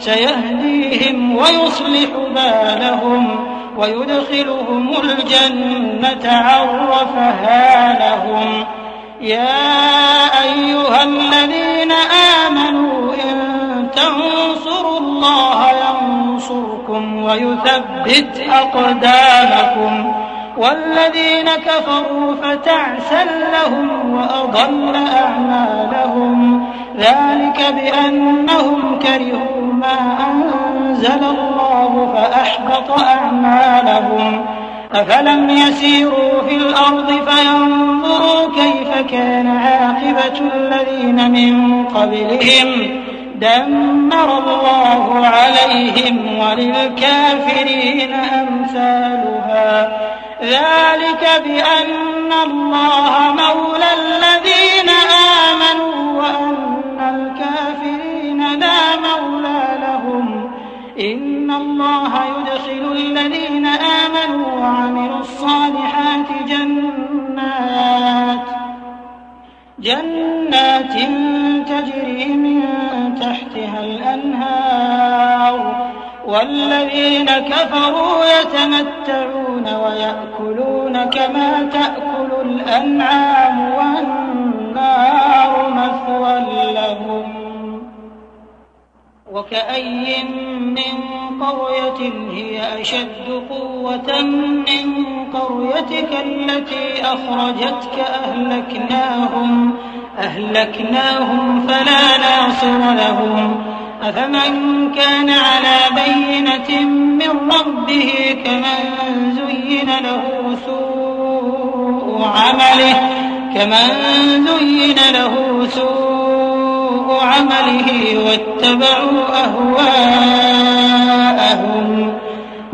سيهديهم ويصلح بالهم ويدخلهم الجنة عرفها لهم يا أيها الذين آمنوا إن تنصروا الله ينصركم ويثبت أقدامكم. والذين كفروا فتعسا لهم وأضل أعمالهم. ذلك بأنهم كرهوا أنزل الله فأحبط أعمالهم. أفلم يسيروا في الأرض فينظروا كيف كان عاقبة الذين من قبلهم. دمر الله عليهم وللكافرين أمثالها. ذلك بأن الله مولى جنات تجري من تحتها الأنهار والذين كفروا يتمتعون ويأكلون كما تأكل الأنعام والنار مثوى لهم. وكأي من قرية هي أشد قوة من قريتك التي أخرجتك أهلكناهم أهلكناهم فلا ناصر لهم. أفمن كان على بينة من ربه كمن زين له سوء عمله كمن زين له سوء عمله واتبعوا أهواءهم.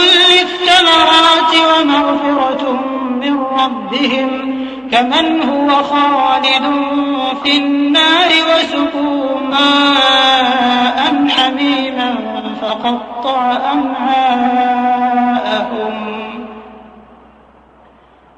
كل الثمرات ومغفرة من ربهم كمن هو خالد في النار وسقوا ماء حميما فقطع أمعاءهم.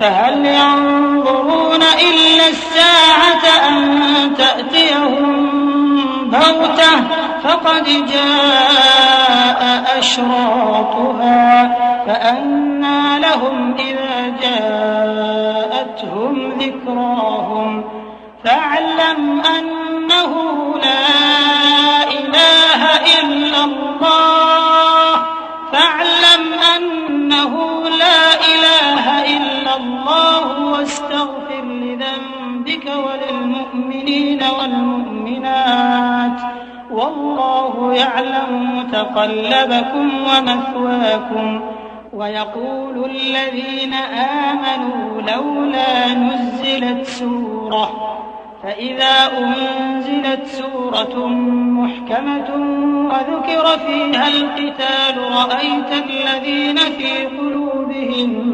فهل ينظرون إلا الساعة أن تأتيهم بغتة فقد جاء أشراطها فأنى لهم إذا جاءتهم ذكراهم. فاعلم أنه الله واستغفر لذنبك وللمؤمنين والمؤمنات. والله يعلم متقلبكم ومثواكم. ويقول الذين آمنوا لولا نزلت سورة. فإذا أنزلت سورة محكمة وذكر فيها القتال رأيت الذين في قلوبهم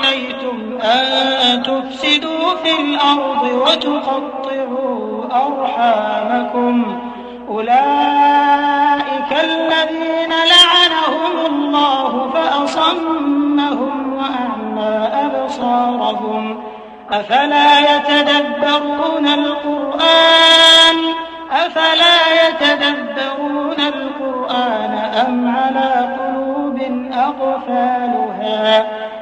أن تفسدوا في الأرض وتقطعوا أرحامكم أولئك الذين لعنهم الله فأصمهم وأعمى أبصارهم أفلا يتدبرون القرآن أفلا يتدبرون القرآن أم على قلوب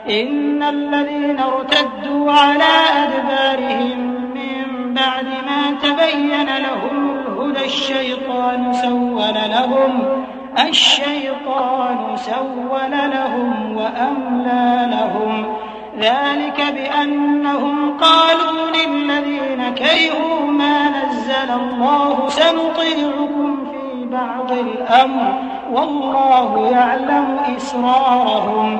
إن الذين ارتدوا على أدبارهم من بعد ما تبين لهم الهدى الشيطان سول لهم الشيطان سول لهم وأملى لهم. ذلك بأنهم قالوا للذين كرهوا ما نزل الله سنطيعكم في بعض الأمر والله يعلم إسرارهم.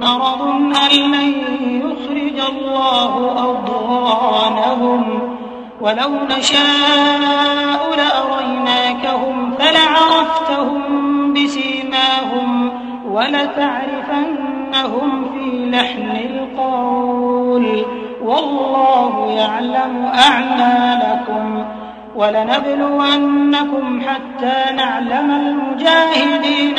مرض أن يخرج الله أضغانهم ولو نشاء لأريناكهم فلعرفتهم بسيماهم ولتعرفنهم في لحن القول والله يعلم أعمالكم ولنبلونكم حتى نعلم المجاهدين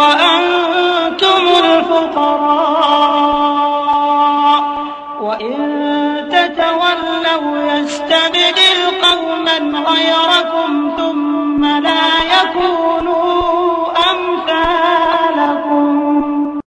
وأنتم